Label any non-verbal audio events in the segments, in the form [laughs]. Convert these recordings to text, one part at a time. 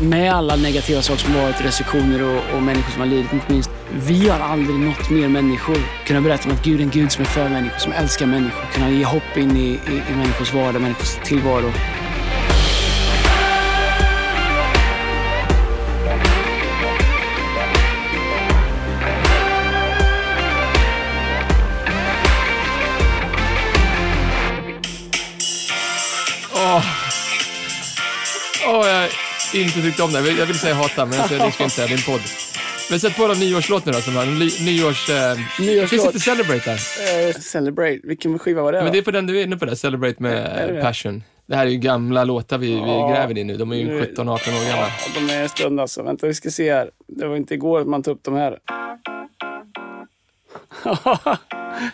med alla negativa saker som varit, restriktioner och, och människor som har lidit inte minst. Vi har aldrig nått mer människor. Kunna berätta om att Gud är en Gud som är för människor, som älskar människor. Kunna ge hopp in i, i, i människors vardag, människors tillvaro. Inte tyckt om det. Jag vill säga hata, men jag ska inte säga en podd. Men sätt på någon nyårslåt nu då, som en nyårs... Eh, Nyårslåt. Finns inte Celebrate där? Eh, celebrate, vilken skiva var det Men då? det är på den du är inne på där, Celebrate med det? Passion. Det här är ju gamla låtar vi, vi Ja. gräver i nu. De är ju Nu- 17-18 år gamla. Ja, de är en stund alltså. Vänta, vi ska se här. Det var inte igår man tog upp de här. [laughs]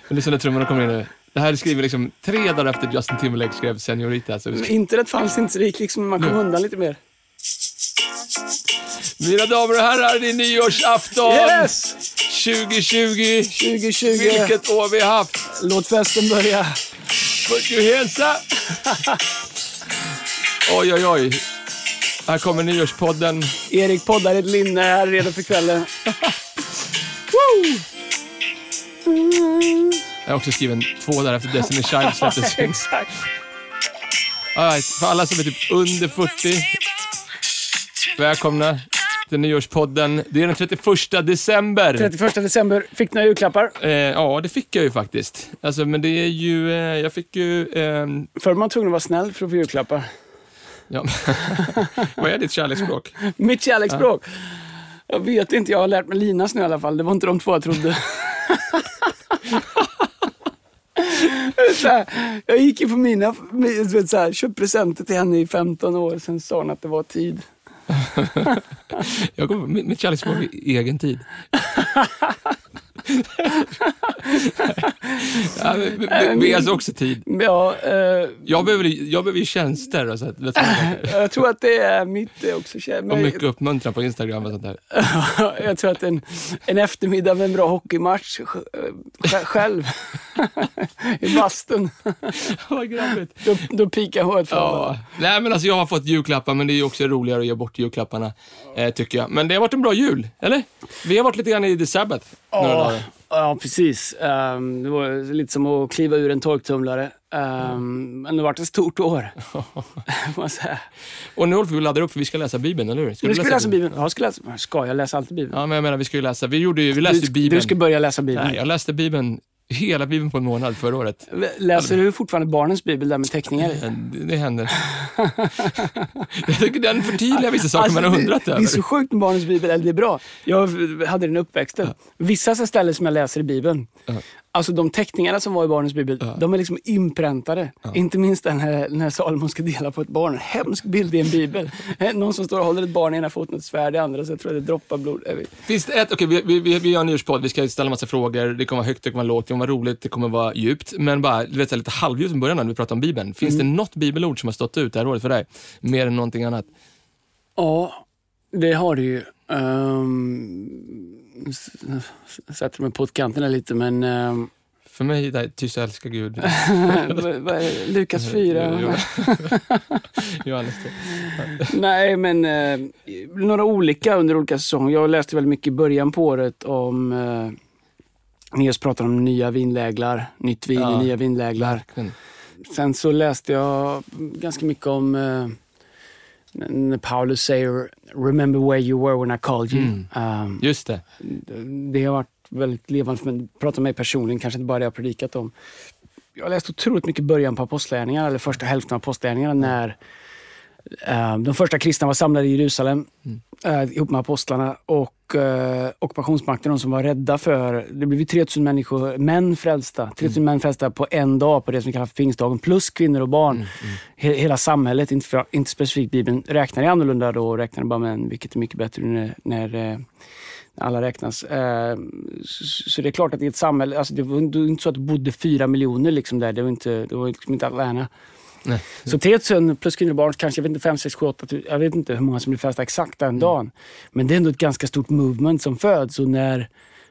Lyssna när trummorna kommer in nu. Det här är skrivet liksom tre dagar efter Justin Timberlake skrev Senorita. Så Men Internet fanns inte så det gick liksom, man kom undan lite mer. Mina damer och herrar, det är nyårsafton! Yes! 2020! 2020. Vilket år vi har haft! Låt festen börja. Put your hands up! Oj, oj, oj. Här kommer nyårspodden. Erik poddar i ett linne här redo för kvällen. Jag har också skrivit två dagar efter Destiny Child släpptes. [laughs] Exakt. All right, för alla som är typ under 40, välkomna till nyårspodden. Det är den 31 december. 31 december. Fick några julklappar. Eh, ja, det fick jag ju faktiskt. Alltså, men det är ju, eh, jag fick ju, ehm, Förr var man tvungen att vara snäll för att få julklappar. ja. [laughs] vad är ditt kärleksspråk? Mitt kärleksspråk. Jag vet inte, jag har lärt mig Linas nu i alla fall. Det var inte de två jag trodde. Här, [laughs] jag gick ju på mina, du så här, köpte presenter till henne i 15 år, sen sa hon att det var tid. [laughs] Jag kommer, mitt, mitt kärleksspråk är egen tid. [laughs] ja, men, men, men alltså också tid. Ja, eh, Jag behöver, jag behöver ju tjänster och, så att, [laughs] jag tror att det är mitt också. kär- och Men, mycket uppmuntran på Instagram och sånt där. [laughs] jag tror att en, en eftermiddag med en bra hockeymatch eh, själv [laughs] i bastun, Vad grabbigt. då, då pikar håret fram. Ja. Nej, men alltså jag har fått julklappar, men det är också roligare att ge bort julklapparna, eh, tycker jag. Men det har varit en bra jul, eller? Vi har varit lite gran i The Sabbath några Ja, dagar. ja, precis. Ehm, det var lite som att kliva ur en torktumlare. Um, men det har varit ett stort år. [laughs] man säga. Och nu håller vi och laddar upp, för vi ska läsa Bibeln, eller hur? Ska Nu ska vi läsa Bibeln. Ja, ska, läsa. ska jag läsa alltid Bibeln? Ja, men jag menar, vi ska ju läsa. Vi, gjorde ju, vi läste du, Bibeln. du ska börja läsa Bibeln. Nej, jag läste Bibeln, hela Bibeln på en månad förra året. Läser du fortfarande barnens bibel där med teckningar i? Men Det, det händer. [laughs] jag tycker den förtydligar vissa saker man har Alltså, undrat det, över. det är så sjukt med barnens bibel, eller det är bra. Jag hade den uppväxten. Vissa ställen som jag läser i bibeln, Ja. Alltså de teckningarna som var i barnens bibel, Ja. de är liksom inpräntade. Inte minst den här, när Salomon ska dela på ett barn. En hemsk bild i en bibel. Eh, Någon som står och håller ett barn i ena foten och ett svärd i andra, så jag tror att det droppar blod. Vet. Finns det ett, okej vi, vi, vi, vi gör en nyårspodd, vi ska ställa massa frågor, det kommer vara högt, det kommer vara lågt, det kommer vara roligt, det kommer vara djupt. Men bara du vet, lite halvdjupt i början när vi pratar om Bibeln. Finns Mm. det något bibelord som har stått ut det här året för dig? Mer än någonting annat? Ja, det har det ju. Um, sätter mig på kanten lite, men um, För mig, det här, tyst älskar Gud. [laughs] Lukas 4. [laughs] Jo- [laughs] Johannes det. Nej, men eh, några olika under olika säsonger. Jag läste väldigt mycket i början på året om eh, Niels pratar om nya vinläglar, nytt vin Ja. i nya vinläglar. Verkligen. Sen så läste jag ganska mycket om eh, Paulus säger “Remember where you were when I called you”. Mm. Um, Just det. det har varit väldigt levande för mig. Prata om mig personligen, kanske inte bara det jag predikat om. Jag har läst otroligt mycket början på apostlagärningarna, eller första hälften av apostlagärningarna, när eh, de första kristna var samlade i Jerusalem eh, ihop med apostlarna och eh, ockupationsmakten, de som var rädda för... Det blev ju 3000 människor, män frälsta. 3000 män frälsta på en dag på det som vi kallar för pingstdagen, plus kvinnor och barn. He, hela samhället, inte, för, inte specifikt Bibeln, räknar det annorlunda då och räknar bara män, vilket är mycket bättre när, när eh, alla räknas. Eh, så, det är klart att i ett samhälle, alltså det var det var inte så att det bodde fyra miljoner liksom där. Det var inte, det var liksom inte Atlanta. Nej. Så 3000 plus kvinnor och barn, kanske jag vet inte, 5, 6, 7, 8 Jag vet inte hur många som blir frälsta exakt den dagen. Men det är ändå ett ganska stort movement som föds. Och när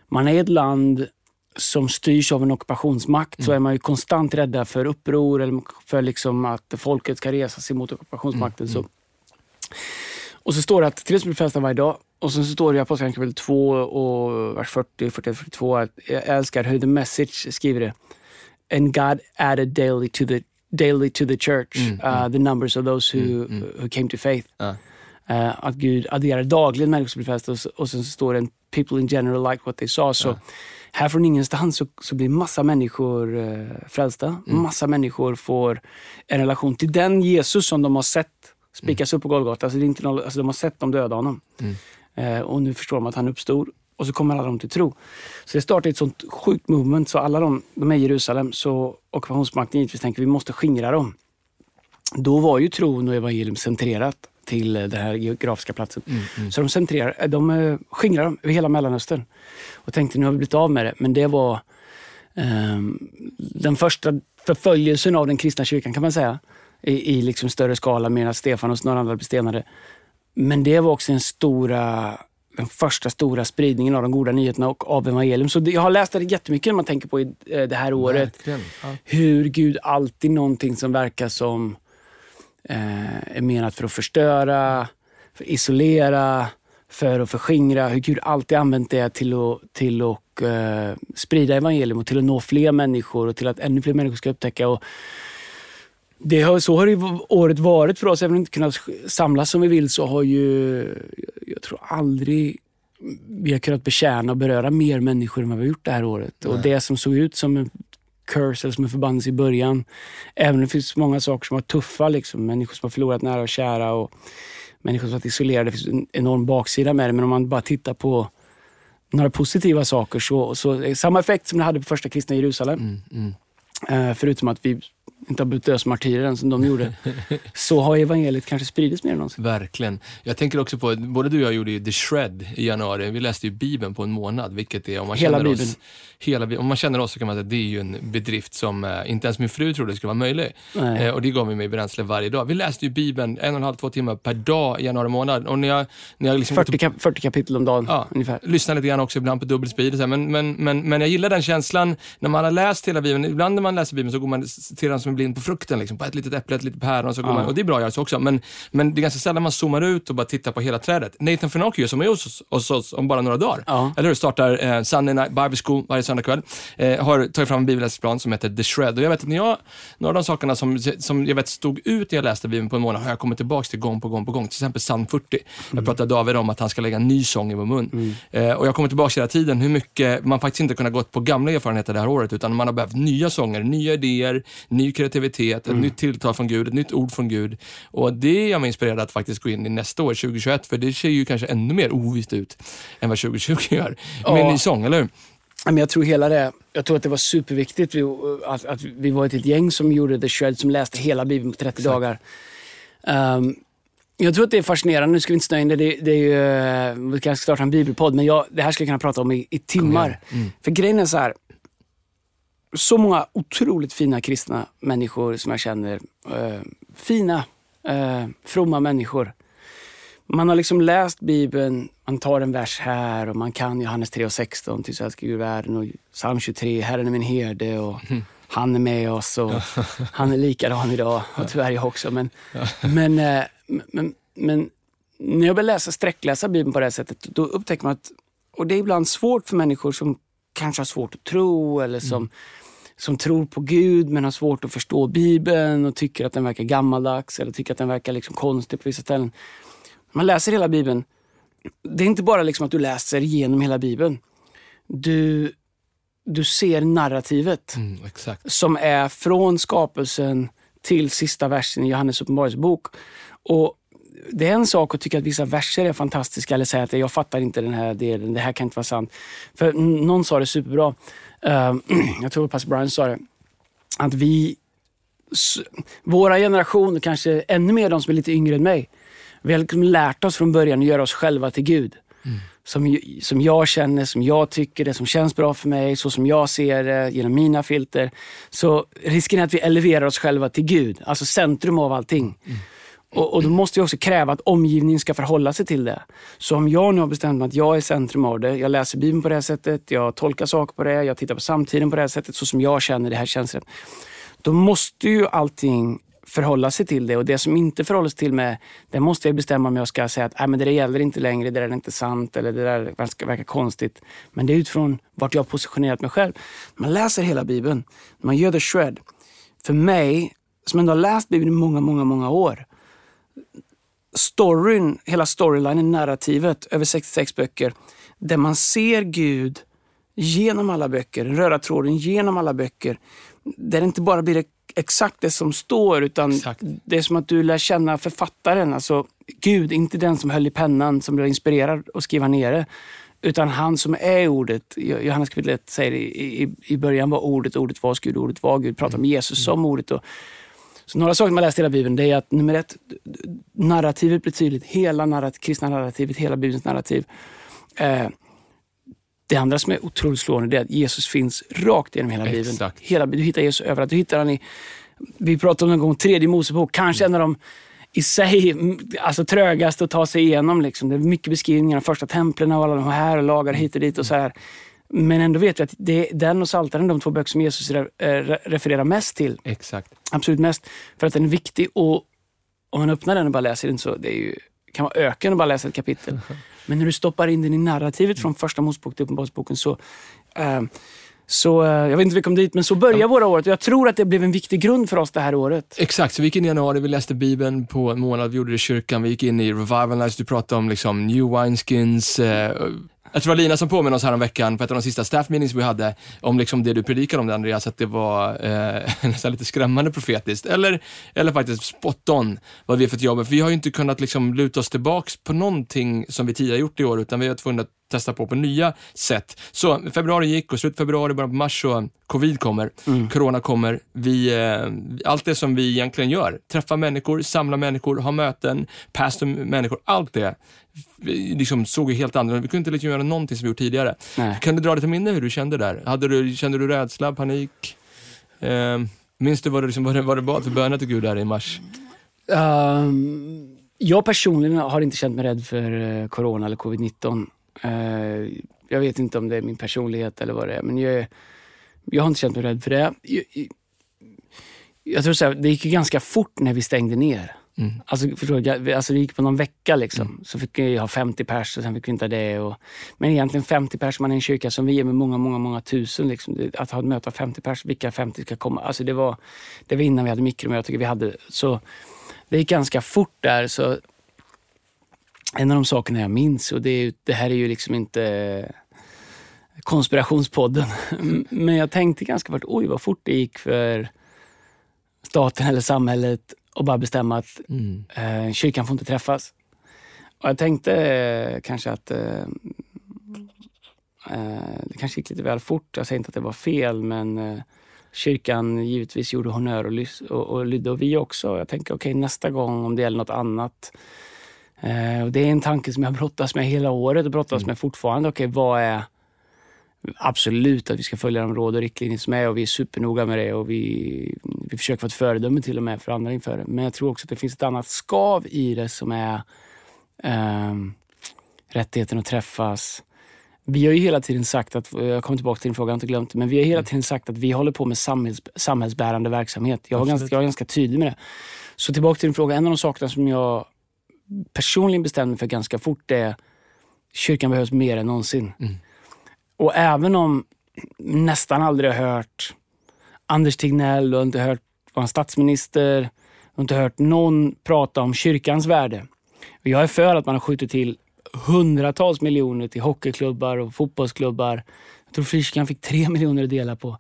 man är ett land som styrs av en ockupationsmakt så är man ju konstant rädda för uppror eller för liksom att folket ska resa sig mot ockupationsmakten. Så Och så står det att till det frälsta varje dag. Och så står det i Apostlagärningarna kapitel 2 och vers 40, 41, 42 att jag älskar hur The Message skriver det. And God added daily to the, daily to the church uh, the numbers of those who, who came to faith. Ja. Eh, att Gud adderar dagligen människor som blir frälsta och, och sen så står det en people in general like what they saw. Så här från ingenstans så, så blir massa människor uh, frälsta. Massa människor får en relation till den Jesus som de har sett spikas upp på Golgata. Alltså, det är inte någon, alltså, de har sett dem döda honom. Eh, och nu förstår de att han uppstod. Och så kommer alla de till tro. Så det startar ett sånt sjukt movement. Så alla de, de är i Jerusalem. Så ockupationsmakten givetvis tänker vi måste skingra dem. Då var ju tron och evangelium centrerat till eh, den här geografiska platsen. Så de centrerar, eh, de eh, skingrar dem över hela Mellanöstern. Och tänkte nu har vi blivit av med det. Men det var ehm, den första förföljelsen av den kristna kyrkan kan man säga. I, i liksom större skala medan Stefanos och några andra blev stenade. Men det var också den stora den första stora spridningen av de goda nyheterna och av evangelium. Så det, jag har läst det jättemycket när man tänker på i, eh, det här året. Ja. Hur Gud alltid någonting som verkar som eh, är menat för att förstöra, för att isolera, för att förskingra. Hur Gud alltid använt det till att, till att eh, sprida evangelium och till att nå fler människor och till att ännu fler människor ska upptäcka. Och det har, så har ju året varit för oss. Även om vi inte kunnat samlas som vi vill så har ju, jag tror aldrig vi har kunnat betjäna och beröra mer människor än vad vi har gjort det här året. Och det som såg ut som en curse eller som en förbannelse i början. Även om det finns många saker som var tuffa, liksom, människor som har förlorat nära och kära och människor som varit isolerade. Det finns en enorm baksida med det. Men om man bara tittar på några positiva saker så, så samma effekt som det hade på första kristna Jerusalem. Eh, förutom att vi inte har blivit dödsmartyrer som de gjorde. [laughs] så har evangeliet kanske spridits mer än någonsin. Verkligen. Jag tänker också på, både du och jag gjorde ju The Shred i januari. Vi läste ju Bibeln på en månad, vilket är, om man Hela känner Bibeln. oss, hela, om man känner oss så kan man säga att det är ju en bedrift som eh, inte ens min fru trodde skulle vara möjlig. Eh, och det gav mig bränsle varje dag. Vi läste ju Bibeln en och en halv, två timmar per dag i januari månad. Och när jag, när jag liksom 40, kap 40 kapitel om dagen Ja, ungefär. lyssnar lite grann också ibland på dubbelspeed. Men, men, men, men jag gillar den känslan när man har läst hela Bibeln. Ibland när man läser Bibeln så går man till den som en blind på frukten. Liksom, på ett litet äpple, ett litet päron. Och, så går Ja. man, och det är bra att göra så också. Men, men det är ganska sällan man zoomar ut och bara tittar på hela trädet. Nathan Fenocchio som är hos oss, om bara några dagar. Ja. Eller hur? Startar eh, Sunday Night Bible School varje söndagkväll. Eh, har tagit fram en bibelläsningsplan som heter The Shred. Och jag vet att när jag, några av de sakerna som, som jag vet stod ut när jag läste Bibeln på en månad har jag kommit tillbaka till gång på gång på gång. Till exempel psalm 40. Jag pratade David om att han ska lägga en ny sång i vår mun. Eh, och jag kommer tillbaka hela tiden hur mycket man faktiskt inte kunnat gått på gamla erfarenheter det här året utan man har behövt nya sånger, nya idéer, ny kreativitet, ett nytt tilltal från Gud, ett nytt ord från Gud. Och det gör mig inspirerad att faktiskt gå in i nästa år, 2021, för det ser ju kanske ännu mer ovisst ut än vad 2020 gör. Med Ja. ny sång, eller hur? Men jag tror hela det, jag tror att det var superviktigt vi, att, att vi var ett gäng som gjorde The Shred, som läste hela Bibeln på 30 dagar. Ehm, jag tror att det är fascinerande, nu ska vi inte snöa in det, det, det är ju, eh, vi kanske ska starta en bibelpodd, men jag, det här ska jag kunna prata om i, i timmar. För grejen är så här, så många otroligt fina kristna människor som jag känner. Eh, fina, eh, fromma människor. Man har liksom läst Bibeln, man tar en vers här och man kan Johannes 3 och 16, till så älskar Gud världen och psalm 23, Herren är min herde och han är med oss och [laughs] han är likadan idag och tyvärr jag också. Men, men, eh, men, men när jag börjar läsa, sträckläsa Bibeln på det här sättet, då upptäcker man att, och det är ibland svårt för människor som kanske har svårt att tro eller som, som tror på Gud men har svårt att förstå Bibeln och tycker att den verkar gammaldags eller tycker att den verkar liksom konstig på vissa ställen. Man läser hela Bibeln. Det är inte bara liksom att du läser igenom hela Bibeln. Du, du ser narrativet Mm, som är från skapelsen till sista versen i Johannes uppenbarelsebok. Och det är en sak att tycka att vissa verser är fantastiska eller säga att jag fattar inte den här delen, det här kan inte vara sant. För någon sa det superbra, Ehm, [clears throat] jag tror pastor Brian sa det, att vi, våra generationer, kanske ännu mer de som är lite yngre än mig, vi har liksom lärt oss från början att göra oss själva till Gud. Som, ju- som jag känner, som jag tycker, det som känns bra för mig, så som jag ser det genom mina filter. Så risken är att vi eleverar oss själva till Gud, alltså centrum av allting. Och, och då måste vi också kräva att omgivningen ska förhålla sig till det. Så om jag nu har bestämt mig att jag är centrum av det, jag läser Bibeln på det här sättet, jag tolkar saker på det, jag tittar på samtiden på det här sättet, så som jag känner det här känns rätt. Då måste ju allting förhålla sig till det. Och det som inte förhåller sig till mig, det måste jag bestämma om jag ska säga att men det där gäller inte längre, det där är inte sant eller det där verkar konstigt. Men det är utifrån vart jag har positionerat mig själv. Man läser hela Bibeln, man gör the shred. För mig, som ändå har läst Bibeln i många, många, många år. Storyn, hela storylinen, narrativet över 66 böcker, där man ser Gud genom alla böcker, den röda tråden genom alla böcker. Där det inte bara blir exakt det som står, utan exakt. det är som att du lär känna författaren. Alltså Gud, inte den som höll i pennan, som blev inspirerad att skriva ner det. Utan han som är ordet. Johannes kapitel 1 säger i, i, i början var ordet, ordet var Gud, ordet var Gud. Pratar om Jesus som ordet. Och, så några saker man läst i hela Bibeln, det är att nummer ett, narrativet blir tydligt. Hela narrat, kristna narrativet, hela Bibelns narrativ. Eh, det andra som är otroligt slående är att Jesus finns rakt genom hela Bibeln. Exakt. Hela, du hittar Jesus överallt. Du hittar han i, vi pratade om någon gång tredje Mosebok, kanske mm. en av de i sig alltså, trögaste att ta sig igenom. Liksom. Det är mycket beskrivningar av första templen och alla de här lagar hit och dit. och så här. Men ändå vet vi att det är den och Psaltaren, de två böcker som Jesus re, refererar mest till. Exakt. Absolut mest. För att den är viktig och om man öppnar den och bara läser den så det är ju, kan vara öken att bara läsa ett kapitel. [laughs] Men när du stoppar in den i narrativet från första Mosebok till Uppenbarelseboken så uh, så jag vet inte hur vi kom dit, men så började ja. våra året. Jag tror att det blev en viktig grund för oss det här året. Exakt, så vi gick in i januari, vi läste Bibeln på en månad, vi gjorde det i kyrkan, vi gick in i Revival Nights, du pratade om liksom new wineskins, eh, jag tror det var Lina som påminner oss här om veckan på ett av de sista staff meetings vi hade om liksom det du predikade om det Andreas, att det var eh, [laughs] nästan lite skrämmande profetiskt. Eller, eller faktiskt spot on vad vi är för ett jobb. För vi har ju inte kunnat liksom luta oss tillbaks på någonting som vi tidigare gjort i år, utan vi har tvungna att testa på på nya sätt. Så februari gick och slut februari, början på mars så covid kommer, mm. corona kommer. Vi, eh, allt det som vi egentligen gör, träffa människor, samla människor, ha möten, pastor människor, allt det vi liksom såg ju helt annorlunda Vi kunde inte liksom göra någonting som vi gjort tidigare. Nej. Kan du dra lite minne hur du kände där? Hade du, kände du rädsla, panik? Eh, minns du vad, du liksom, vad, det, vad det bad för böner till Gud där i mars? Um, jag personligen har inte känt mig rädd för uh, corona eller covid-19. Uh, jag vet inte om det är min personlighet eller vad det är, men jag, jag har inte känt mig rädd för det. Jag, jag, jag tror så här, det gick ju ganska fort när vi stängde ner. Mm. Alltså, förstår du, alltså, det gick på någon vecka liksom. Mm. Så fick vi ha 50 pers och sen fick vi inte det. Och, men egentligen 50 pers, man är en kyrka som vi är med många, många, många tusen. Liksom. Att ha ett möte av 50 pers, vilka 50 ska komma? Alltså, det, var, det var innan vi hade mikromöte. Vi hade, så det gick ganska fort där. Så en av de sakerna jag minns, och det, är, det här är ju liksom inte konspirationspodden, [laughs] men jag tänkte ganska fort, oj vad fort det gick för staten eller samhället och bara bestämma att mm. eh, kyrkan får inte träffas. Och jag tänkte eh, kanske att eh, det kanske gick lite väl fort. Jag säger inte att det var fel, men kyrkan givetvis gjorde honör och, och, och lydde och vi också. Jag tänker okej, okay, nästa gång om det gäller något annat. Eh, och det är en tanke som jag brottas med hela året och brottas mm. med fortfarande. Okej, okay, vad är Absolut att vi ska följa de råd och riktlinjer som är och vi är supernoga med det och vi, vi försöker vara ett föredöme till och med för andra inför det. Men jag tror också att det finns ett annat skav i det som är eh, rättigheten att träffas. Vi har ju hela tiden sagt att, jag kommer tillbaka till din fråga, jag har inte glömt men vi har hela mm. tiden sagt att vi håller på med samhälls, samhällsbärande verksamhet. Jag var, ganska, jag var ganska tydlig med det. Så tillbaka till din fråga, en av de sakerna som jag personligen bestämde mig för ganska fort är kyrkan behövs mer än någonsin. Mm. Och även om nästan aldrig har hört Anders Tegnell och inte hört vår statsminister och inte hört någon prata om kyrkans värde. Och jag är för att man har skjutit till hundratals miljoner till hockeyklubbar och fotbollsklubbar. Jag tror Frikyrkan fick tre [laughs] miljoner att dela på.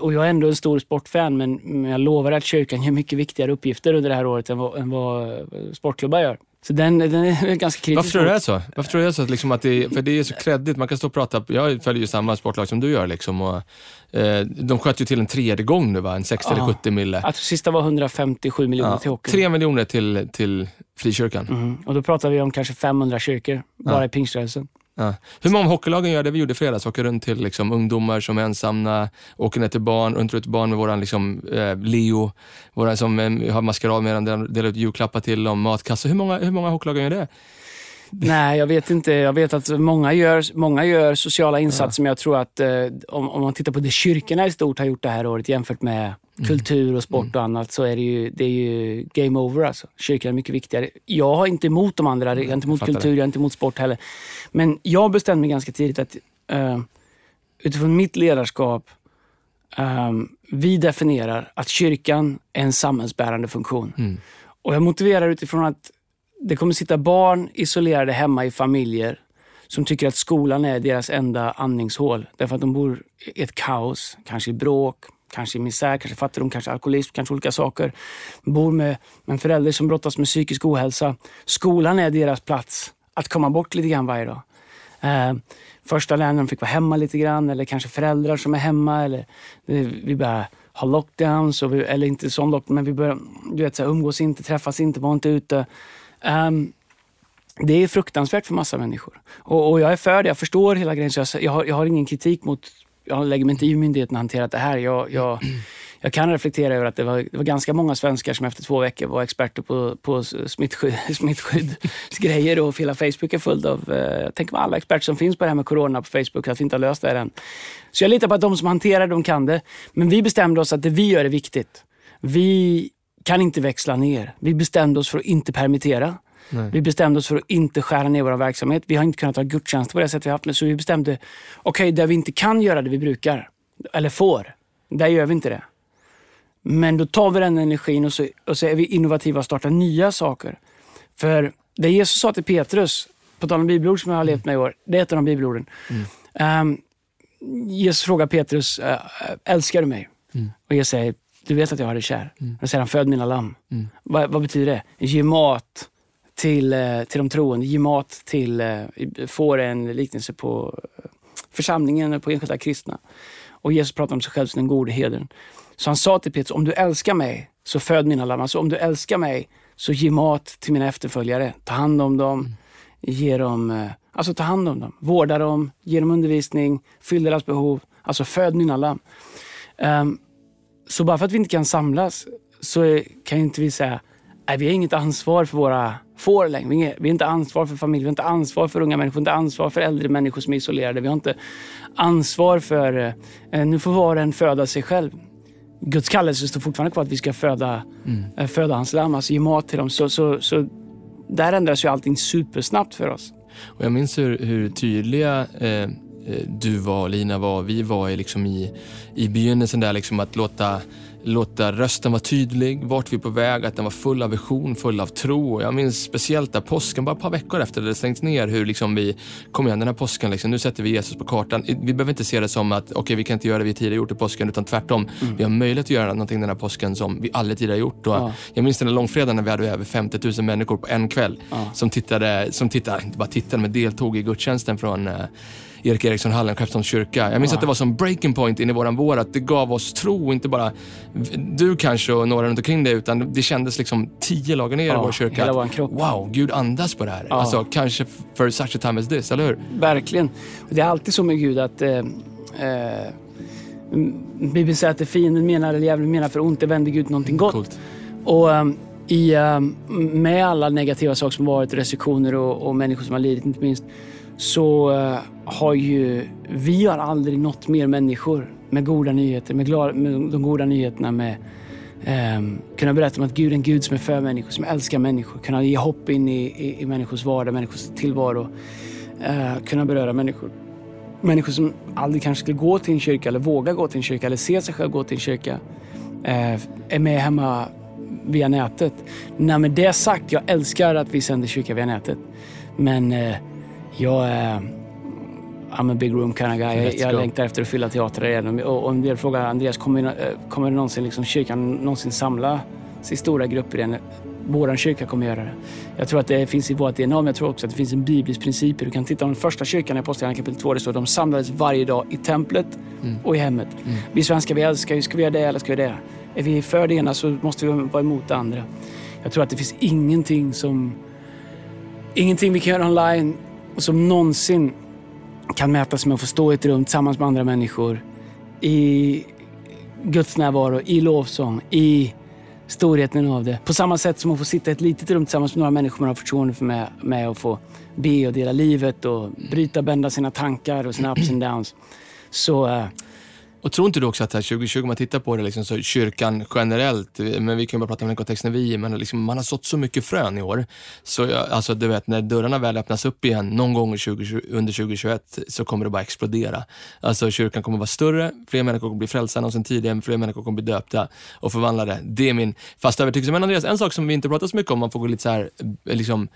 Och jag är ändå en stor sportfan, men jag lovar att kyrkan gör mycket viktigare uppgifter under det här året än vad, än vad sportklubbar gör. Så den, [laughs] den är ganska kritisk. Varför tror du det är så? Varför tror du det är så? Att liksom att det, för det är så kreddigt. Man kan stå och prata, jag följer ju samma sportlag som du gör. Liksom, och, eh, de sköt ju till en tredje gång nu va? En 60 eller 70 mille. Att sista var 157 miljoner ja, till hockey. 3 miljoner till, till frikyrkan. Mm. Och då pratar vi om kanske 500 kyrkor, bara ja. i pingströrelsen. Ja. Hur många hockeylagen gör det vi gjorde i fredags? Åker runt till liksom, ungdomar som är ensamma, åker ner till barn, runt ett barn med våran liksom, eh, Leo, våran som eh, har maskerad med den, delar ut julklappar till dem, matkassar. Hur många, hur många hockeylagen gör det? Nej, jag vet inte. Jag vet att många gör, många gör sociala insatser, ja. men jag tror att eh, om, om man tittar på det kyrkorna i stort har gjort det här året jämfört med kultur och sport och annat så är det ju, det är ju game over. Alltså. Kyrkan är mycket viktigare. Jag har inte emot de andra, jag är inte emot kultur, det. jag är inte emot sport heller. Men jag bestämde mig ganska tidigt att eh, utifrån mitt ledarskap ehm, vi definierar att kyrkan är en samhällsbärande funktion. Mm. Och jag motiverar utifrån att det kommer sitta barn isolerade hemma i familjer som tycker att skolan är deras enda andningshål. Därför att de bor i ett kaos, kanske i bråk, kanske i misär, kanske fattigdom, kanske alkoholism, kanske olika saker. Bor med en förälder som brottas med psykisk ohälsa. Skolan är deras plats att komma bort lite grann varje dag. Eh, första läraren fick vara hemma lite grann eller kanske föräldrar som är hemma. Eller, vi börjar ha lockdowns, och vi, eller inte sån lockdown, men vi börjar du vet, så här, umgås inte, träffas inte, var inte ute. Eh, det är fruktansvärt för massa människor. Och, och jag är för det, jag förstår hela grejen. Så jag, jag, har, jag har ingen kritik mot, jag lägger mig inte i hur myndigheten har hanterat det här. Jag, jag, jag kan reflektera över att det var, det var ganska många svenskar som efter två veckor var experter på, på smittskydd, [laughs] smittskyddsgrejer och hela Facebook är fullt av, eh, jag tänker på alla experter som finns på det här med corona på Facebook, att vi inte har löst det här än. Så jag litar på att de som hanterar det, de kan det. Men vi bestämde oss att det vi gör är viktigt. Vi kan inte växla ner. Vi bestämde oss för att inte permittera. Nej. Vi bestämde oss för att inte skära ner vår verksamhet. Vi har inte kunnat ha gudstjänster på det sättet vi har haft. Så vi bestämde, okej, där vi inte kan göra det vi brukar, eller får, där gör vi inte det. Men då tar vi den energin och så, och så är vi innovativa och startar nya saker. För det Jesus sa till Petrus, på tal om bibelord som jag har levt med i år, det är ett av de bibelorden. Ehm, Jesus frågar Petrus, älskar du mig? Och Jesus säger, du vet att jag har dig kär. Då säger han, föd mina lamm. Vad, vad betyder det? Ge mat till, eh, till de troende, ge mat till, eh, får en liknelse på eh, församlingen, på enskilda kristna. Och Jesus pratar om sig själv som den gode herden. Så han sa till Petrus, om du älskar mig, så föd mina lamm. Alltså om du älskar mig, så ge mat till mina efterföljare. Ta hand om dem, ge dem, alltså ta hand om dem. Vårda dem, ge dem undervisning, fyll deras behov. Alltså föd mina lamm. Ehm, så bara för att vi inte kan samlas så kan inte vi säga Nej, vi har inget ansvar för våra får längre. Vi har- inte ansvar för familj, vi har inte ansvar för unga människor, vi har inte ansvar för äldre människor som är isolerade. Vi har inte ansvar för... Eh, nu får var och en föda sig själv. Guds kallelse står fortfarande kvar att vi ska föda, eh, föda hans lamm, alltså ge mat till dem. Så, så, så där ändras ju allting supersnabbt för oss. Och jag minns hur, hur tydliga eh, eh, du var Lina var. Vi var i, liksom i, i begynnelsen där liksom att låta, låta rösten vara tydlig, vart vi är på väg, att den var full av vision, full av tro. Och Jag minns speciellt där påsken, bara ett par veckor efter det stängts ner, hur liksom vi kom igen den här påsken, liksom, nu sätter vi Jesus på kartan. Vi behöver inte se det som att okej, vi kan inte göra det vi tidigare gjort i påsken, utan tvärtom. Vi har möjlighet att göra någonting den här påsken som vi aldrig tidigare gjort. Och Ja. Jag minns den där långfredagen när vi hade över 50 000 människor på en kväll Ja. som tittade, som tittade, inte bara tittade, men deltog i gudstjänsten från eh, Erik Eriksson Hallen, Skeppsholms kyrka. Jag minns Ja. att det var som breaking point in i våran vår, att det gav oss tro, inte bara du kanske och några runt omkring dig, utan det kändes liksom tio lager ner i Ja, vår kyrka. hela våran kropp. Wow, Gud andas på det här. Ja. Alltså, kanske för such a time as this, eller hur? Verkligen. Det är alltid så med Gud att eh, eh, Bibeln säger att det fienden menar, eller djävulen menar för ont, det vänder Gud någonting gott. Coolt. Och um, i, um, med alla negativa saker som varit, restriktioner och, och människor som har lidit inte minst, så eh, har ju vi har aldrig nått mer människor med goda nyheter, med, glada, med de goda nyheterna, med um, kunna berätta om att Gud är en Gud som är för människor, som älskar människor, kunna ge hopp in i, i, i människors vardag, människors tillvaro, uh, kunna beröra människor. Människor som aldrig kanske skulle gå till en kyrka eller våga gå till en kyrka eller se sig själv gå till en kyrka eh, är med hemma via nätet. Nej, med det sagt, jag älskar att vi sänder kyrka via nätet. Men eh, jag är I'm a big room kind of guy. Jag, jag längtar efter att fylla teatrar igen. Och, och en del frågar Andreas, kommer, eh, kommer någonsin liksom, kyrkan någonsin samla sig stora grupper igen? Vår kyrka kommer göra det. Jag tror att det finns i vårt DNA, men jag tror också att det finns en biblisk princip. Du kan titta på den första kyrkan i Apostlagärningarna kapitel 2. Det står de samlades varje dag i templet och i hemmet. Vi svenskar, vi älskar ju, ska vi göra det eller ska vi göra det? Är vi för det ena så måste vi vara emot det andra. Jag tror att det finns ingenting som... Ingenting vi kan göra online som någonsin kan mätas med att få stå i ett rum tillsammans med andra människor i Guds närvaro, i lovsång, i storheten av det. På samma sätt som att få sitta i ett litet rum tillsammans med några människor man har förtroende för med, med att få be och dela livet och bryta, bända sina tankar och sina ups and downs. Så, eh, och tror inte du också att här 2020, om man tittar på det, liksom, så kyrkan generellt, men vi kan ju bara prata om den kontexten vi är i, men liksom, man har sått så mycket frön i år. Så jag, alltså, du vet, när dörrarna väl öppnas upp igen någon gång 20, under 2021 så kommer det bara explodera. Alltså kyrkan kommer vara större, fler människor kommer bli frälsta än någonsin tidigare, fler människor kommer bli döpta och förvandlade. Det är min fasta övertygelse. Men Andreas, en sak som vi inte pratar så mycket om, man får gå lite så här, eh, liksom,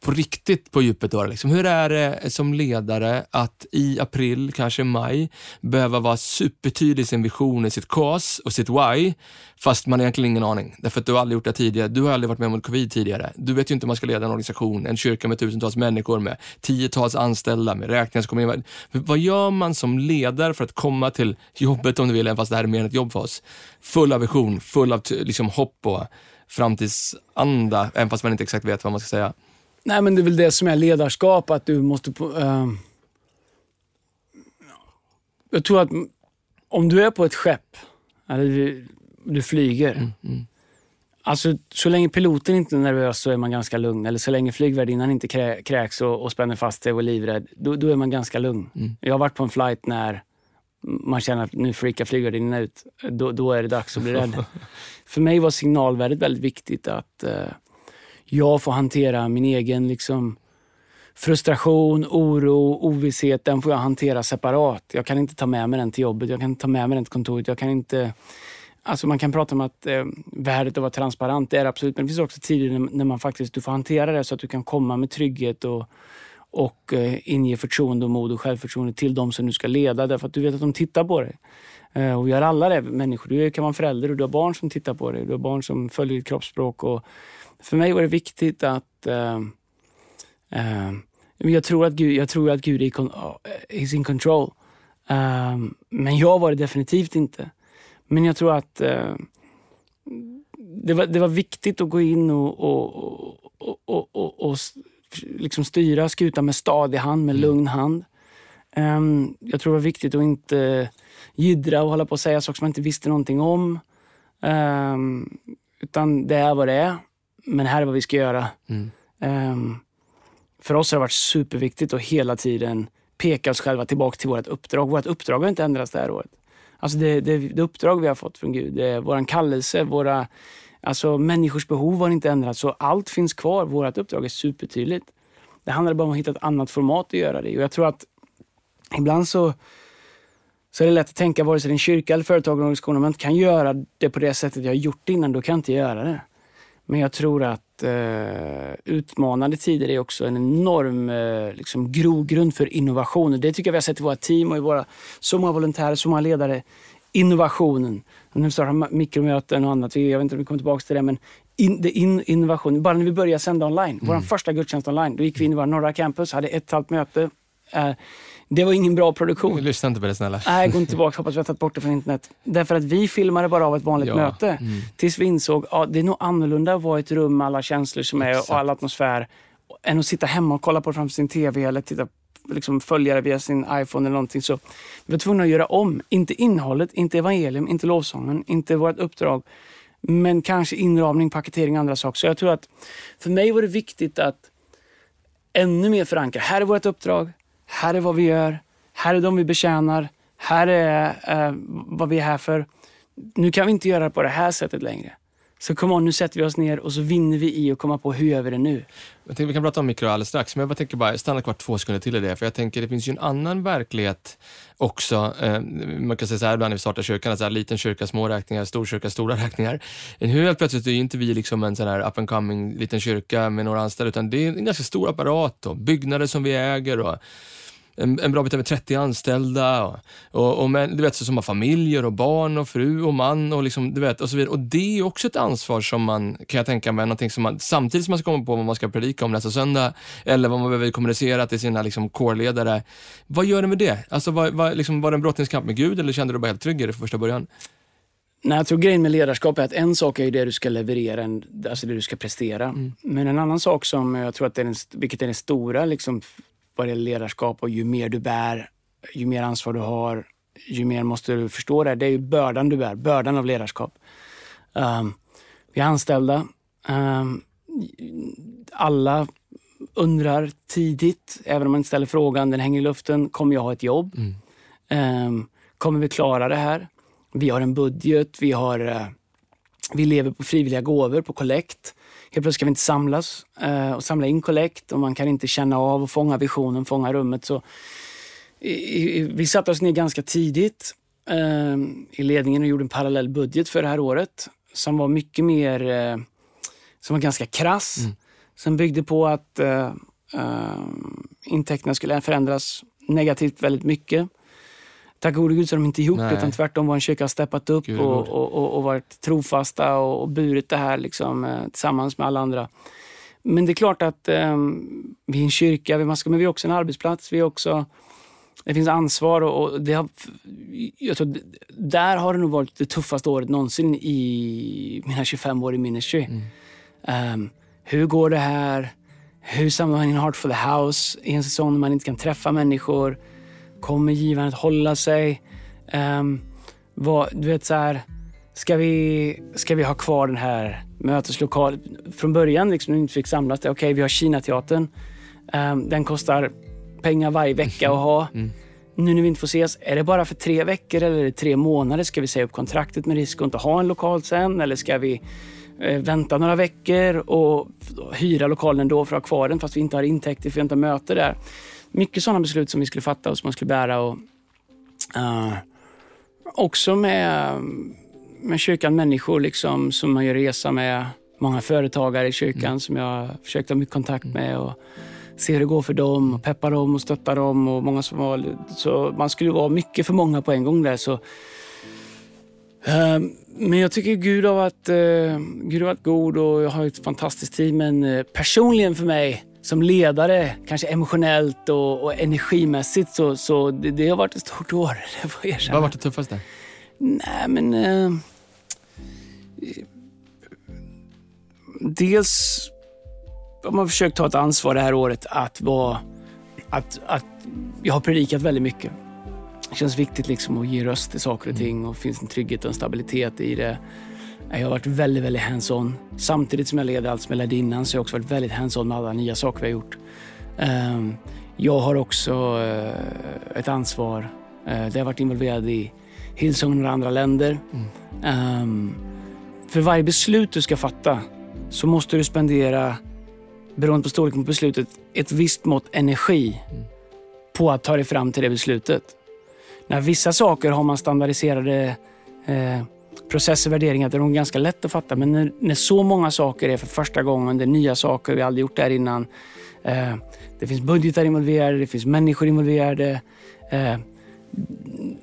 på riktigt på djupet då. Liksom. Hur är det som ledare att i april, kanske maj, behöva vara supertydlig i sin vision, i sitt cause och sitt why, fast man egentligen ingen aning. Därför att du har aldrig gjort det tidigare. Du har aldrig varit med om covid tidigare. Du vet ju inte om man ska leda en organisation, en kyrka med tusentals människor, med tiotals anställda, med räkningar som kommer in. Vad gör man som ledare för att komma till jobbet, om du vill, även fast det här är mer än ett jobb för oss? Full av vision, full av liksom, hopp och framtidsanda, även fast man inte exakt vet vad man ska säga. Nej, men det är väl det som är ledarskap, att du måste... Uh, jag tror att om du är på ett skepp, eller du, du flyger. Mm, mm. Alltså, så länge piloten inte är nervös så är man ganska lugn. Eller så länge flygvärdinnan inte krä, kräks och, och spänner fast sig och är livrädd, då, då är man ganska lugn. Mm. Jag har varit på en flight när man känner att nu freakar flygvärdinnan ut. Då, då är det dags att bli rädd. [laughs] För mig var signalvärdet väldigt viktigt. att uh, jag får hantera min egen liksom, frustration, oro, ovisshet. Den får jag hantera separat. Jag kan inte ta med mig den till jobbet, jag kan inte ta med mig den till kontoret. Jag kan inte... Alltså man kan prata om att eh, värdet av att vara transparent, det är absolut. Men det finns också tider när man faktiskt du får hantera det så att du kan komma med trygghet och, och eh, inge förtroende, och mod och självförtroende till de som du ska leda. Därför att du vet att de tittar på dig. Eh, och vi har alla det, människor. Du kan vara förälder och du har barn som tittar på dig. Du har barn som följer ditt kroppsspråk. Och, för mig var det viktigt att uh, uh, jag, tror att Gud, jag tror att Gud är con is in control. Uh, men jag var det definitivt inte. Men jag tror att det, var, det var viktigt att gå in och, och, och, och, och, och liksom styra skutan med stadig hand, med mm. lugn hand. Um, jag tror det var viktigt att inte jiddra och hålla på och säga saker som man inte visste någonting om. Um, utan det är vad det är men här är vad vi ska göra. Mm. Um, för oss har det varit superviktigt att hela tiden peka oss själva tillbaka till vårt uppdrag. Vårt uppdrag har inte ändrats det här året. Alltså det, det, det uppdrag vi har fått från Gud, det är vår kallelse, våra, alltså människors behov har inte ändrats. Så allt finns kvar. Vårt uppdrag är supertydligt. Det handlar bara om att hitta ett annat format att göra det Och jag tror att ibland så, så är det lätt att tänka, vare sig det är en kyrka eller företag eller organisation, om man inte kan göra det på det sättet jag har gjort det innan, då kan jag inte göra det. Men jag tror att eh, utmanande tider är också en enorm eh, liksom, grogrund för innovation. Det tycker jag vi har sett i våra team och i våra så många volontärer, så många ledare. Innovationen. Vi startar mikromöten och annat, jag vet inte om vi kommer tillbaka till det, men in, det in, innovation. Bara när vi började sända online, mm. vår första gudstjänst online, då gick vi in i våra norra campus, hade ett halvt möte. Eh, det var ingen bra produktion. Lyssna inte på det snälla. Nej, gå inte tillbaka. Hoppas vi har tagit bort det från internet. Därför att vi filmade bara av ett vanligt ja. möte. Mm. Tills vi insåg att ja, det är nog annorlunda att vara i ett rum med alla känslor som är Exakt. och all atmosfär. Än att sitta hemma och kolla på det framför sin TV eller titta liksom följa det via sin iPhone eller någonting. Så vi var tvungna att göra om. Inte innehållet, inte evangelium, inte lovsången, inte vårt uppdrag. Men kanske inramning, paketering och andra saker. Så jag tror att för mig var det viktigt att ännu mer förankra. Här är vårt uppdrag. Här är vad vi gör. Här är de vi betjänar. Här är eh, vad vi är här för. Nu kan vi inte göra det på det här sättet längre. Så kom on, nu sätter vi oss ner och så vinner vi i att komma på hur gör vi det nu. Jag tänkte, vi kan prata om mikro alldeles strax, men jag bara tänker bara stanna kvar två sekunder till i det. För jag tänker det finns ju en annan verklighet också. Eh, man kan säga så här ibland när vi startar kyrkan, att så här, liten kyrka, små räkningar, stor kyrka, stora räkningar. Nu helt plötsligt är ju inte vi liksom en sån här up and coming liten kyrka med några anställda, utan det är en ganska stor apparat och byggnader som vi äger och en, en bra bit över 30 anställda och, och, och män, du vet, som har familjer och barn och fru och man och, liksom, du vet, och så vidare. Och det är också ett ansvar som man, kan jag tänka mig, någonting som man, samtidigt som man ska komma på vad man ska predika om nästa söndag eller vad man behöver kommunicera till sina liksom, core-ledare. Vad gör du med det? Alltså, var, var, liksom, var det en brottningskamp med Gud eller kände du bara helt trygg i det från första början? Nej, jag tror grejen med ledarskap är att en sak är ju det du ska leverera, alltså det du ska prestera. Mm. Men en annan sak som jag tror att det är den, vilket är den stora liksom, vad det gäller ledarskap och ju mer du bär, ju mer ansvar du har, ju mer måste du förstå det. Det är ju bördan du bär, bördan av ledarskap. Um, vi är anställda. Um, alla undrar tidigt, även om man inte ställer frågan, den hänger i luften, kommer jag ha ett jobb? Mm. Um, Kommer vi klara det här? Vi har en budget, vi, har, eh, vi lever på frivilliga gåvor, på kollekt. Helt plötsligt ska vi inte samlas eh, och samla in kollekt och man kan inte känna av och fånga visionen, fånga rummet. Så vi satte oss ner ganska tidigt eh, i ledningen och gjorde en parallell budget för det här året som var mycket mer, eh, som var ganska krass. Mm. Som byggde på att intäkterna skulle förändras negativt väldigt mycket. Tack gode gud så har de inte gjort det, utan tvärtom vår kyrka har steppat upp och, och, och, och, varit trofasta och, och burit det här liksom, eh, tillsammans med alla andra. Men det är klart att eh, vi är en kyrka, men vi är också en arbetsplats. Vi är också, det finns ansvar och det har, jag tror, där har det nog varit det tuffaste året någonsin i mina 25 år i ministry. Mm. Um, hur går det här? Hur samlar man in Heart for the House i en säsong när man inte kan träffa människor? Kommer givaren att hålla sig? Um, vad, du vet så här, ska vi, ska vi ha kvar den här möteslokalen? Från början liksom, när vi inte fick samlas, okej okay, vi har Kinateatern. Um, den kostar pengar varje vecka att ha. Mm. Nu när vi inte får ses, är det bara för tre veckor eller är det tre månader? Ska vi säga upp kontraktet med risk att inte ha en lokal sen? Eller ska vi eh, vänta några veckor och hyra lokalen ändå för att ha kvar den fast vi inte har intäkter för vi inte möte där? Mycket sådana beslut som vi skulle fatta och som man skulle bära. Och, uh, också med, med kyrkan människor liksom, som man gör resa med. Många företagare i kyrkan mm. som jag har försökt ha mycket kontakt med. Och, se hur det går för dem, och peppa dem och stötta dem. Och många som var, så man skulle vara mycket för många på en gång där. Så, uh, men jag tycker Gud har, varit, uh, Gud har varit god och jag har ett fantastiskt team. Men personligen för mig som ledare, kanske emotionellt och, och energimässigt, så, så det, det, har varit ett stort år. [laughs] Det får jag Vad har varit det tuffaste? Nej, men... Eh, dels har man försökt ta ett ansvar det här året att vara... Att, att jag har predikat väldigt mycket. Det känns viktigt liksom att ge röst till saker och mm. ting och finns en trygghet och en stabilitet i det. Jag har varit väldigt, väldigt hands-on. Samtidigt som jag leder allt som jag ledde innan så har jag också varit väldigt hands-on med alla nya saker vi har gjort. Ehm, jag har också eh, ett ansvar eh, där jag har varit involverad i Hillsong och några andra länder. Mm. Ehm, för varje beslut du ska fatta så måste du spendera, beroende på storleken på beslutet, ett visst mått energi mm. på att ta dig fram till det beslutet. När vissa saker har man standardiserade eh, processer, värderingar, det de nog ganska lätt att fatta. Men när, när, så många saker är för första gången, det är nya saker, vi har aldrig gjort det här innan. Eh, det finns budgetar involverade, det finns människor involverade. Eh,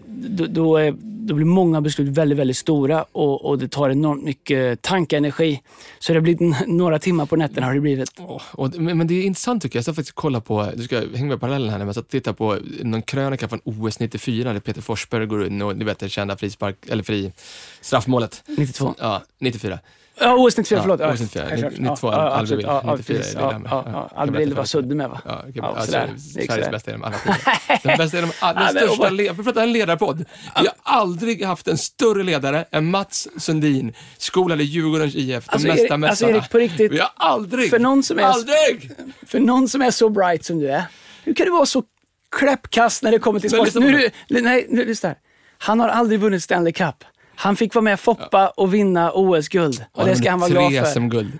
då, då, är, då, blir många beslut väldigt, väldigt stora och, och det tar enormt mycket tankeenergi. Så det har blivit några timmar på nätterna har det blivit. Oh, och, men, det är intressant tycker jag. Jag ska faktiskt kolla på, du ska hänga med parallellen här, men jag titta på någon krönika från OS 94 där Peter Forsberg går in och, ni vet det kända frispark, eller fri straffmålet. 92? Ja, 94. Ja, OS 94, förlåt. OS 94, 92, Albertville, 94 är det Albertville var Sudde med va? Ja, okay, ja, alltså, Sveriges bästa genom alla tider. Den bästa genom alla, den största, vi pratar en ledarpodd. Vi har aldrig haft en större ledare än Mats Sundin, skolade Djurgårdens IF, de alltså, mesta Erik, alltså Erik, på riktigt. Vi har aldrig, för någon som är, aldrig! För någon som är så bright som du är, hur kan du vara så kläppkast när det kommer till sport? Nu, nej, nu, lyssna här. Han har aldrig vunnit Stanley Cup. Han fick vara med Foppa och vinna OS-guld. Och det ska han vara glad för. SM-guld.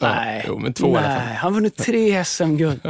Nej, jo, men två nej. i alla fall. han vunnit tre SM-guld.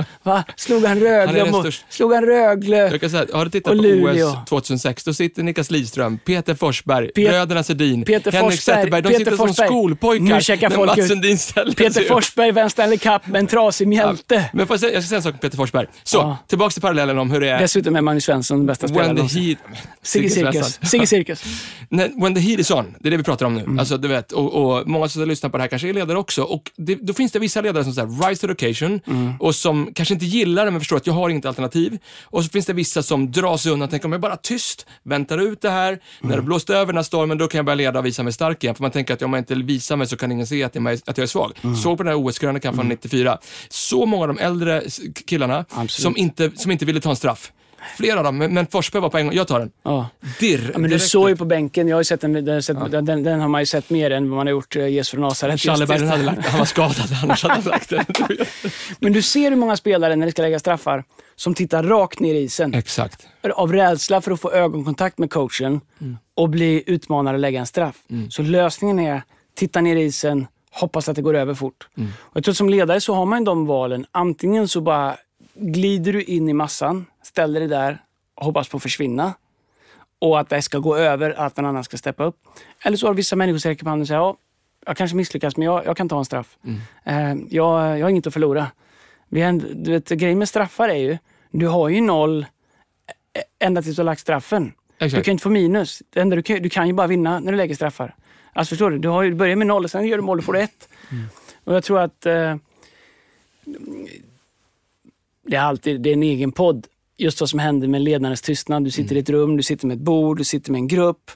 Slog han Rögle, han mot, slog han Rögle Jag kan säga, Har du tittat på Luleå. OS 2006, då sitter Niklas Lidström, Peter Forsberg, Pet bröderna Sedin, Peter Henrik Forsberg, Zetterberg. De Peter sitter Forsberg. som skolpojkar nu checkar folk Mats Sundin ställer Peter Forsberg vann Stanley Cup med en trasig mjälte. Ja, men jag, säga, jag ska säga en sak om Peter Forsberg. Så, ja. tillbaka till parallellen om hur det är. Dessutom är Magnus Svensson den bästa spelaren någonsin. Sigge Cirkus. Sigge [laughs] Cirkus. When the heat is on, det är det vi pratar om nu. Mm. Alltså, du vet, och, och många som lyssnar på det här kanske är ledare också. Och det, då finns det vissa ledare som här, rise to the occasion mm. och som kanske inte gillar det men förstår att jag har inget alternativ. Och så finns det vissa som drar sig undan och tänker om jag bara tyst, väntar ut det här, mm. när det blåst över den här stormen då kan jag börja leda och visa mig stark igen. För man tänker att om jag inte visar mig så kan ingen se att jag, att jag är svag. Mm. Såg på den här OS-krönikan från 94. Mm. Så många av de äldre killarna som inte, som inte ville ta en straff. Flera av dem, men, men Forsberg var på en gång. Jag tar den. Ja. Dirr. Ja, men du såg ju på bänken, jag har sett den, den, har sett, den, den, har man ju sett mer än vad man har gjort eh, Jesus från Nasaret. det. den hade lagt, han var skadad, annars hade han lagt den. [laughs] Men du ser hur många spelare, när de ska lägga straffar, som tittar rakt ner i isen. Exakt. Av rädsla för att få ögonkontakt med coachen och bli utmanad att lägga en straff. Så lösningen är, titta ner i isen, hoppas att det går över fort. Och jag tror att som ledare så har man de valen. Antingen så bara glider du in i massan, ställer dig där och hoppas på att försvinna. Och att det ska gå över, att någon annan ska steppa upp. Eller så har vissa människor räcker på handen och säger, ja, jag kanske misslyckas men jag, jag kan ta en straff. Eh, jag, jag har inget att förlora. Vi har, du vet, grejen med straffar är ju, du har ju noll ä- ända tills du har lagt straffen. Du Exakt. kan inte få minus. Det enda du, kan, du kan ju bara vinna när du lägger straffar. Alltså förstår du? Du, har ju, du börjar med noll och sen gör du mål och får du ett. Och jag tror att eh, det är alltid det är en egen podd. Just vad som händer med ledarens tystnad. Du sitter i ett rum, du sitter med ett bord, du sitter med en grupp.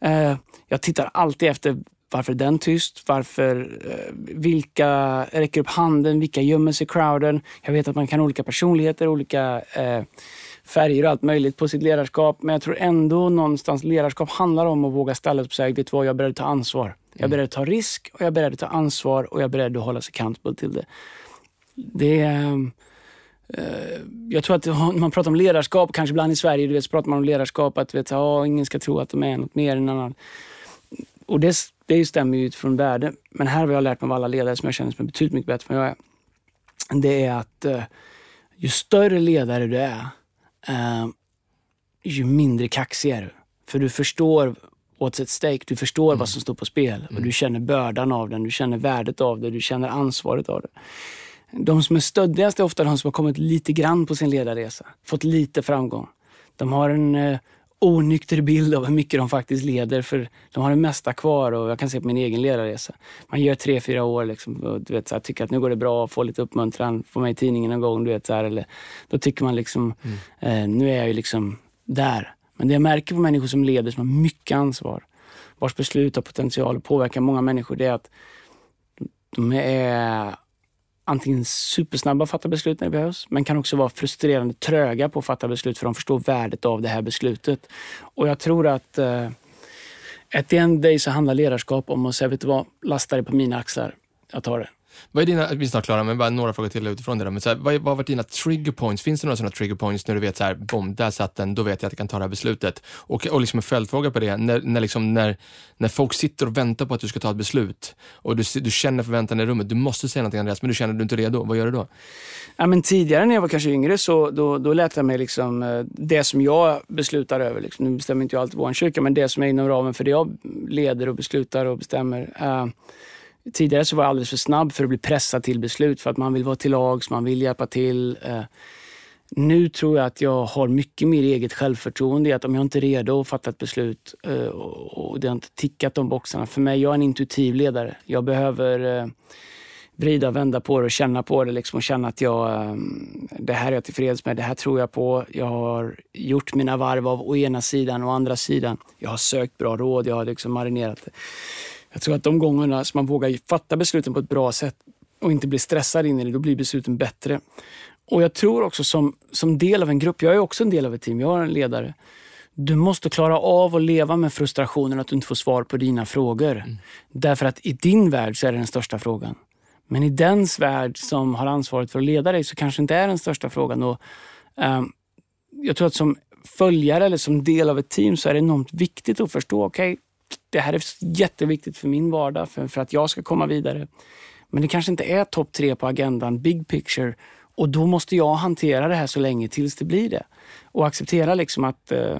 Eh, jag tittar alltid efter varför är den tyst? Varför, eh, vilka räcker upp handen? Vilka gömmer sig i crowden? Jag vet att man kan ha olika personligheter, olika eh, färger och allt möjligt på sitt ledarskap. Men jag tror ändå någonstans ledarskap handlar om att våga ställa upp och säga, vet vad, jag är beredd att ta ansvar. Jag är beredd att ta risk och jag är beredd att ta ansvar och jag är beredd att hålla sig accountable till det. Det är... eh, jag tror att när man pratar om ledarskap, kanske ibland i Sverige, du vet, så pratar man om ledarskap, att vet, ja, ingen ska tro att de är något mer än annan. Och det, det stämmer ju utifrån värde. Men här har jag lärt mig av alla ledare som jag känner som är betydligt mycket bättre än jag är. Det är att eh, ju större ledare du är, eh, ju mindre kaxig är du. För du förstår what's at stake, du förstår vad som står på spel. Och du känner bördan av den, du känner värdet av det, du känner ansvaret av det. De som är stöddigast är ofta de som har kommit lite grann på sin ledarresa. Fått lite framgång. De har en eh, onykter bild av hur mycket de faktiskt leder för de har det mesta kvar och jag kan se på min egen ledarresa. Man gör tre, fyra år liksom, och du vet, så här, tycker att nu går det bra, får lite uppmuntran, får med i tidningen en gång. Du vet, så här, eller, då tycker man liksom, eh, nu är jag ju liksom där. Men det jag märker på människor som leder, som har mycket ansvar, vars beslut har potential att påverka många människor, det är att de är antingen supersnabba att fatta beslut när det behövs, men kan också vara frustrerande tröga på att fatta beslut för de förstår värdet av det här beslutet. Och jag tror att eh, at the end day så handlar ledarskap om att säga, vet du vad, lasta det på mina axlar. Jag tar det. Vad är dina, vi är snart klara, men bara några frågor till utifrån det. Då. Men så här, vad, vad har varit dina trigger points? Finns det några sådana trigger points när du vet så här, bom, där satt den, då vet jag att jag kan ta det här beslutet. Och, och liksom en följdfråga på det, när, när, liksom, när, när folk sitter och väntar på att du ska ta ett beslut och du, du känner förväntan i rummet, du måste säga någonting Andreas, men du känner att du inte är redo, vad gör du då? Ja, men tidigare när jag var kanske yngre så då, då lät jag mig liksom, eh, det som jag beslutar över, liksom, nu bestämmer inte jag alltid vår kyrka, men det som är inom ramen för det jag leder och beslutar och bestämmer. Eh, tidigare så var jag alldeles för snabb för att bli pressad till beslut för att man vill vara till lags, man vill hjälpa till. Eh. Nu tror jag att jag har mycket mer eget självförtroende i att om jag inte är redo att fatta ett beslut eh, och det har inte tickat de boxarna. För mig, jag är en intuitiv ledare. Jag behöver eh, vrida och vända på det och känna på det liksom och känna att jag, det här är jag tillfreds med, det här tror jag på. Jag har gjort mina varv av å ena sidan och å andra sidan. Jag har sökt bra råd, jag har liksom marinerat det. Jag tror att de gångerna som man vågar fatta besluten på ett bra sätt och inte bli stressad in i det, då blir besluten bättre. Och jag tror också som, som del av en grupp, jag är också en del av ett team, jag är en ledare. Du måste klara av att leva med frustrationen att du inte får svar på dina frågor. Därför att i din värld så är det den största frågan. Men i dens värld som har ansvaret för att leda dig så kanske inte är den största frågan. Och, ehm, jag tror att som följare eller som del av ett team så är det enormt viktigt att förstå, okej, det här är jätteviktigt för min vardag, för, för att jag ska komma vidare. Men det kanske inte är topp tre på agendan, big picture. Och då måste jag hantera det här så länge tills det blir det. Och acceptera liksom att eh,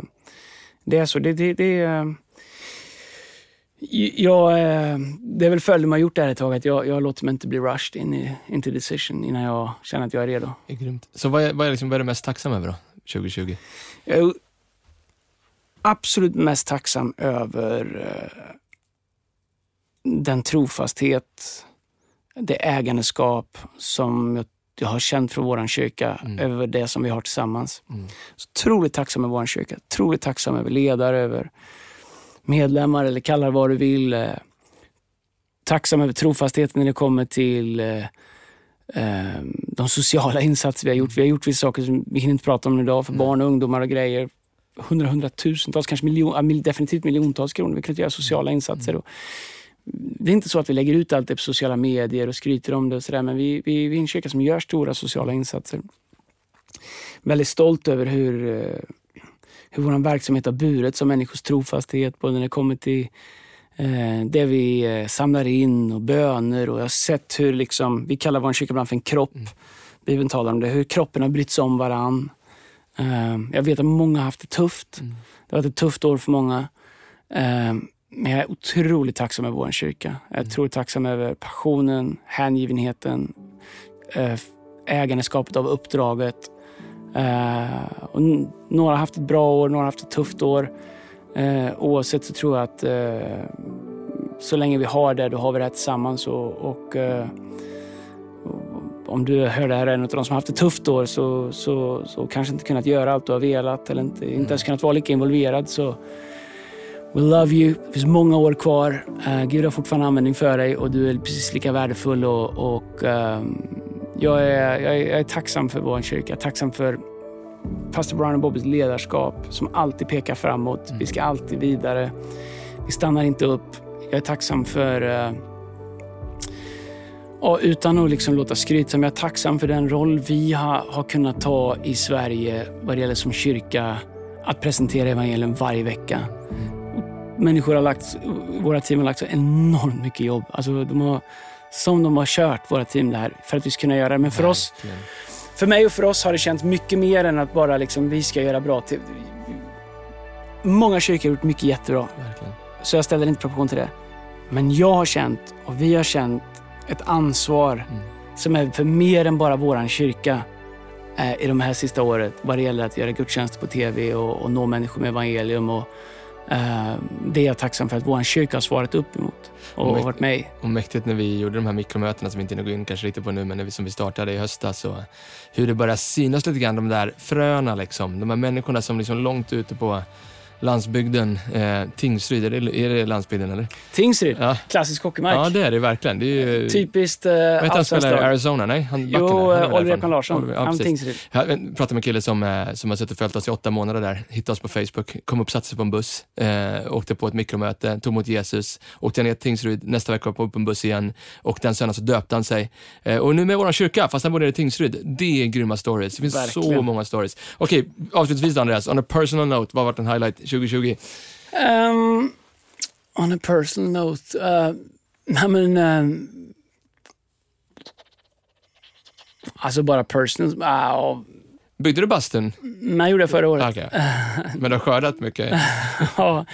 det är så. Det, det, det, eh, jag, eh, det är väl följden man har gjort det här ett tag, att jag, jag låter mig inte bli rushed in i, into decision innan jag känner att jag är redo. Det är grymt. Så vad är, vad, är liksom, vad är du mest tacksam över då, 2020? Jag absolut mest tacksam över eh, den trofasthet, det ägandeskap som jag, jag har känt från vår kyrka över det som vi har tillsammans. Så otroligt tacksam över vår kyrka. Otroligt tacksam över ledare, över medlemmar eller kalla det vad du vill. Eh, tacksam över trofastheten när det kommer till eh, eh, de sociala insatser vi har gjort. Vi har gjort vissa saker som vi hinner inte prata om idag för barn och ungdomar och grejer. Hundra, hundratusentals, kanske miljon, definitivt miljontals kronor. Vi kunde göra sociala insatser. Och det är inte så att vi lägger ut allt det på sociala medier och skryter om det och sådär, men vi, vi, vi är en kyrka som gör stora sociala insatser. Väldigt stolt över hur, eh, hur vår verksamhet har burit som människors trofasthet, både när det kommer till eh, det vi eh, samlar in och böner och jag har sett hur, liksom, vi kallar vår kyrka ibland för en kropp. Mm. Bibeln talar om det, hur kroppen har brytt sig om varann. Eh, jag vet att många har haft det tufft. Mm. Det har varit ett tufft år för många. Eh, men jag är otroligt tacksam över vår kyrka. Jag är mm. otroligt tacksam över passionen, hängivenheten, eh, ägandeskapet av uppdraget. Eh, och några har haft ett bra år, några har haft ett tufft år. Eh, oavsett så tror jag att så länge vi har det, då har vi det här tillsammans. Och, och om du hör det här är en av de som har haft ett tufft år så, så, så kanske inte kunnat göra allt du har velat eller inte, inte ens kunnat vara lika involverad. Så We love you. Det finns många år kvar. Uh, Gud har fortfarande användning för dig och du är precis lika värdefull. Och, och uh, jag, är, jag, är, jag, är, tacksam för vår kyrka. Tacksam för pastor Brian och Bobbys ledarskap som alltid pekar framåt. Mm. Vi ska alltid vidare. Vi stannar inte upp. Jag är tacksam för uh, och utan att liksom låta skrytsam, jag är tacksam för den roll vi har, har kunnat ta i Sverige vad det gäller som kyrka att presentera evangelium varje vecka människor har lagt, våra team har lagt så enormt mycket jobb. Alltså de har, som de har kört, våra team, det här för att vi ska kunna göra det. Men för oss, för mig och för oss har det känts mycket mer än att bara liksom, vi ska göra bra. Till, många kyrkor har gjort mycket jättebra. Verkligen. Så jag ställer inte proportion till det. Men jag har känt, och vi har känt, ett ansvar mm. som är för mer än bara våran kyrka eh, i de här sista året vad det gäller att göra gudstjänster på TV och, och nå människor med evangelium och, Eh, det är jag tacksam för att vår kyrka har svarat upp emot och, och varit med Och mäktigt när vi gjorde de här mikromötena som vi inte hinner gå in kanske riktigt på nu, men när vi, som vi startade i höstas. Och hur det börjar synas lite grann, de där fröna liksom. De här människorna som liksom långt ute på landsbygden, eh, Tingsryd, är det, är det landsbygden eller? Tingsryd, ja. klassisk hockeymark. Ja det är det verkligen. Det är ju, Typiskt eh, heter han spelar i Arizona? Nej, han Jo, eh, Oliver Ekman Larsson. Ja, han Tingsryd. Jag pratade med en kille som, eh, som har suttit och följt oss i åtta månader där, hittade oss på Facebook, kom upp, satte sig på en buss, eh, åkte på ett mikromöte, tog emot Jesus, åkte ner till Tingsryd, nästa vecka på en buss igen och den söndagen så döpte han sig. Eh, och nu med vår kyrka, fast han bor nere i Tingsryd. Det är grymma stories. Det finns Verkligen. så många stories. Okej, okay, avslutningsvis Andreas, on a personal note, vad har varit en highlight 2020? Um, on a personal note. Uh, nej men... Um, alltså bara personal. Uh, Byggde du bastun? Nej, jag gjorde det förra året. Okay. Men du har skördat mycket? [laughs] ja.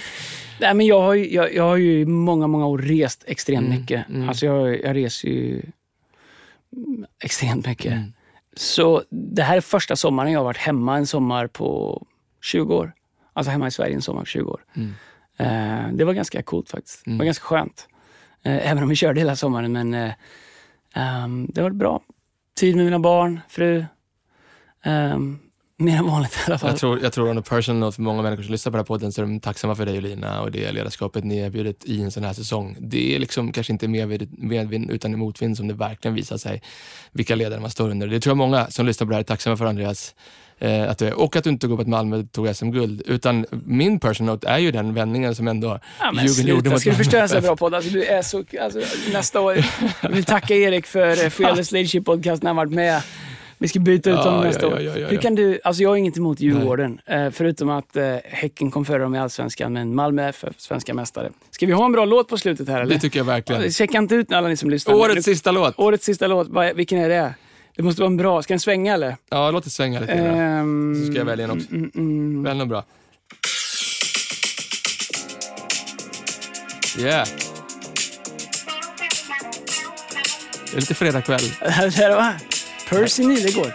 Nej, men jag, har ju, jag, jag har ju i många, många år rest extremt mm, mycket. Mm. Alltså jag, jag reser ju extremt mycket. Mm. Så det här är första sommaren jag har varit hemma en sommar på 20 år. Alltså hemma i Sverige en sommar på 20 år. Mm. Eh, det var ganska coolt faktiskt. Mm. Det var ganska skönt. Eh, även om vi körde hela sommaren. Men eh, um, det var bra. Tid med mina barn, fru. Um, mer än vanligt i alla fall. Jag tror, jag tror on a personal note, för många människor som lyssnar på den här podden så är de tacksamma för dig och Lina och det ledarskapet ni erbjudit i en sån här säsong. Det är liksom kanske inte medvind utan motvind som det verkligen visar sig vilka ledare man står under. Det tror jag många som lyssnar på det här är tacksamma för Andreas. Eh, att du är, och att du inte går på att Malmö tog SM-guld. Utan min personal note är ju den vändningen som ändå ja, men Djurgården gjorde mot Ska du förstöra en så bra podd? Alltså, du är så, alltså, nästa år. Jag [laughs] vill tacka Erik för eh, Fearless Leadership Podcast när han varit med. Vi ska byta ut honom ja, nästa ja, år. Hur kan du, alltså jag har inget emot Djurgården, eh, förutom att eh, Häcken kom före dem i Allsvenskan, men Malmö är för svenska mästare. Ska vi ha en bra låt på slutet här eller? Det tycker jag verkligen. Checka inte ut alla ni som lyssnar. Årets sista låt. Årets sista låt, vilken är det? Det måste vara en bra. Ska den svänga eller? Ja, låt det svänga lite. Um, så ska jag välja en också. Mm, mm, mm. Välj någon bra. Yeah. Det är lite fredagkväll. [laughs] det här var Percy Nilegård.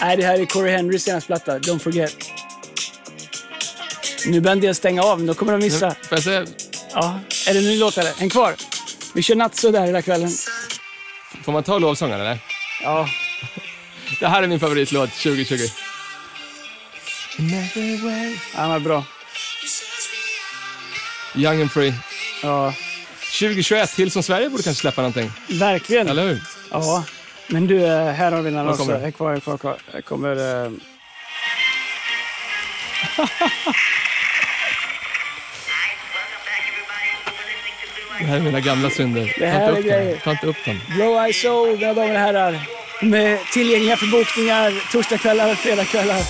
Nej, det här är Corey Henrys senaste platta. Don't forget. Nu börjar en del stänga av, men då kommer de missa. Får jag se? Ja. Är det en ny låt eller? Häng kvar. Vi kör nattsudd här hela kvällen. Får man ta lovsången eller? Ja. Det här är min favoritlåt 2020. Ja, var bra. Young and free. Ja. 2021, till som Sverige borde kanske släppa någonting. Verkligen. Eller hur? Ja. Men du, eh, här har vi den också. Här kvar, här kvar, kvar. Här kommer... eh, Det här är mina gamla synder. Det här Ta inte är upp dem. grejer. Ta inte upp dem. Blow Eye Soul, mina damer och herrar. Med tillgängliga för bokningar torsdagskvällar, fredagskvällar.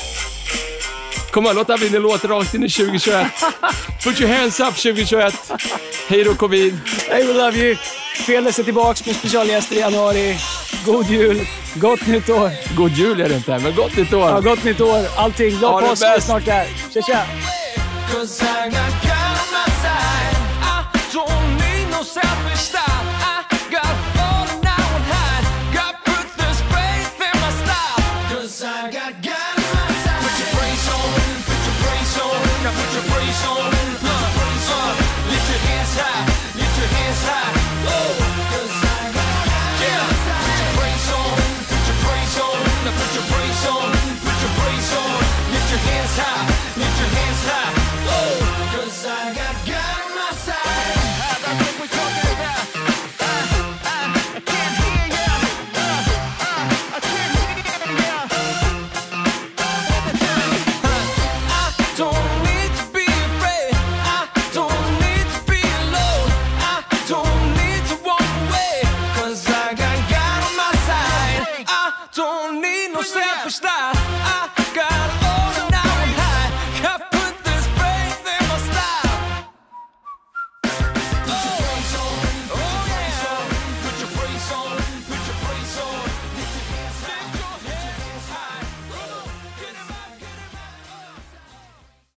Kom on, låt det här bli en låt rakt in i 2021. Put your hands up 2021. Hej då covid. Hey, we love you. Feles är tillbaks med specialgäster i januari. God jul, gott nytt år. God jul är det inte, men gott nytt år. Ja, gott nytt år, allting. Glad påsk, vi är snart där. Tja, tja! Cause I got God on my side. I don't need no selfish style. I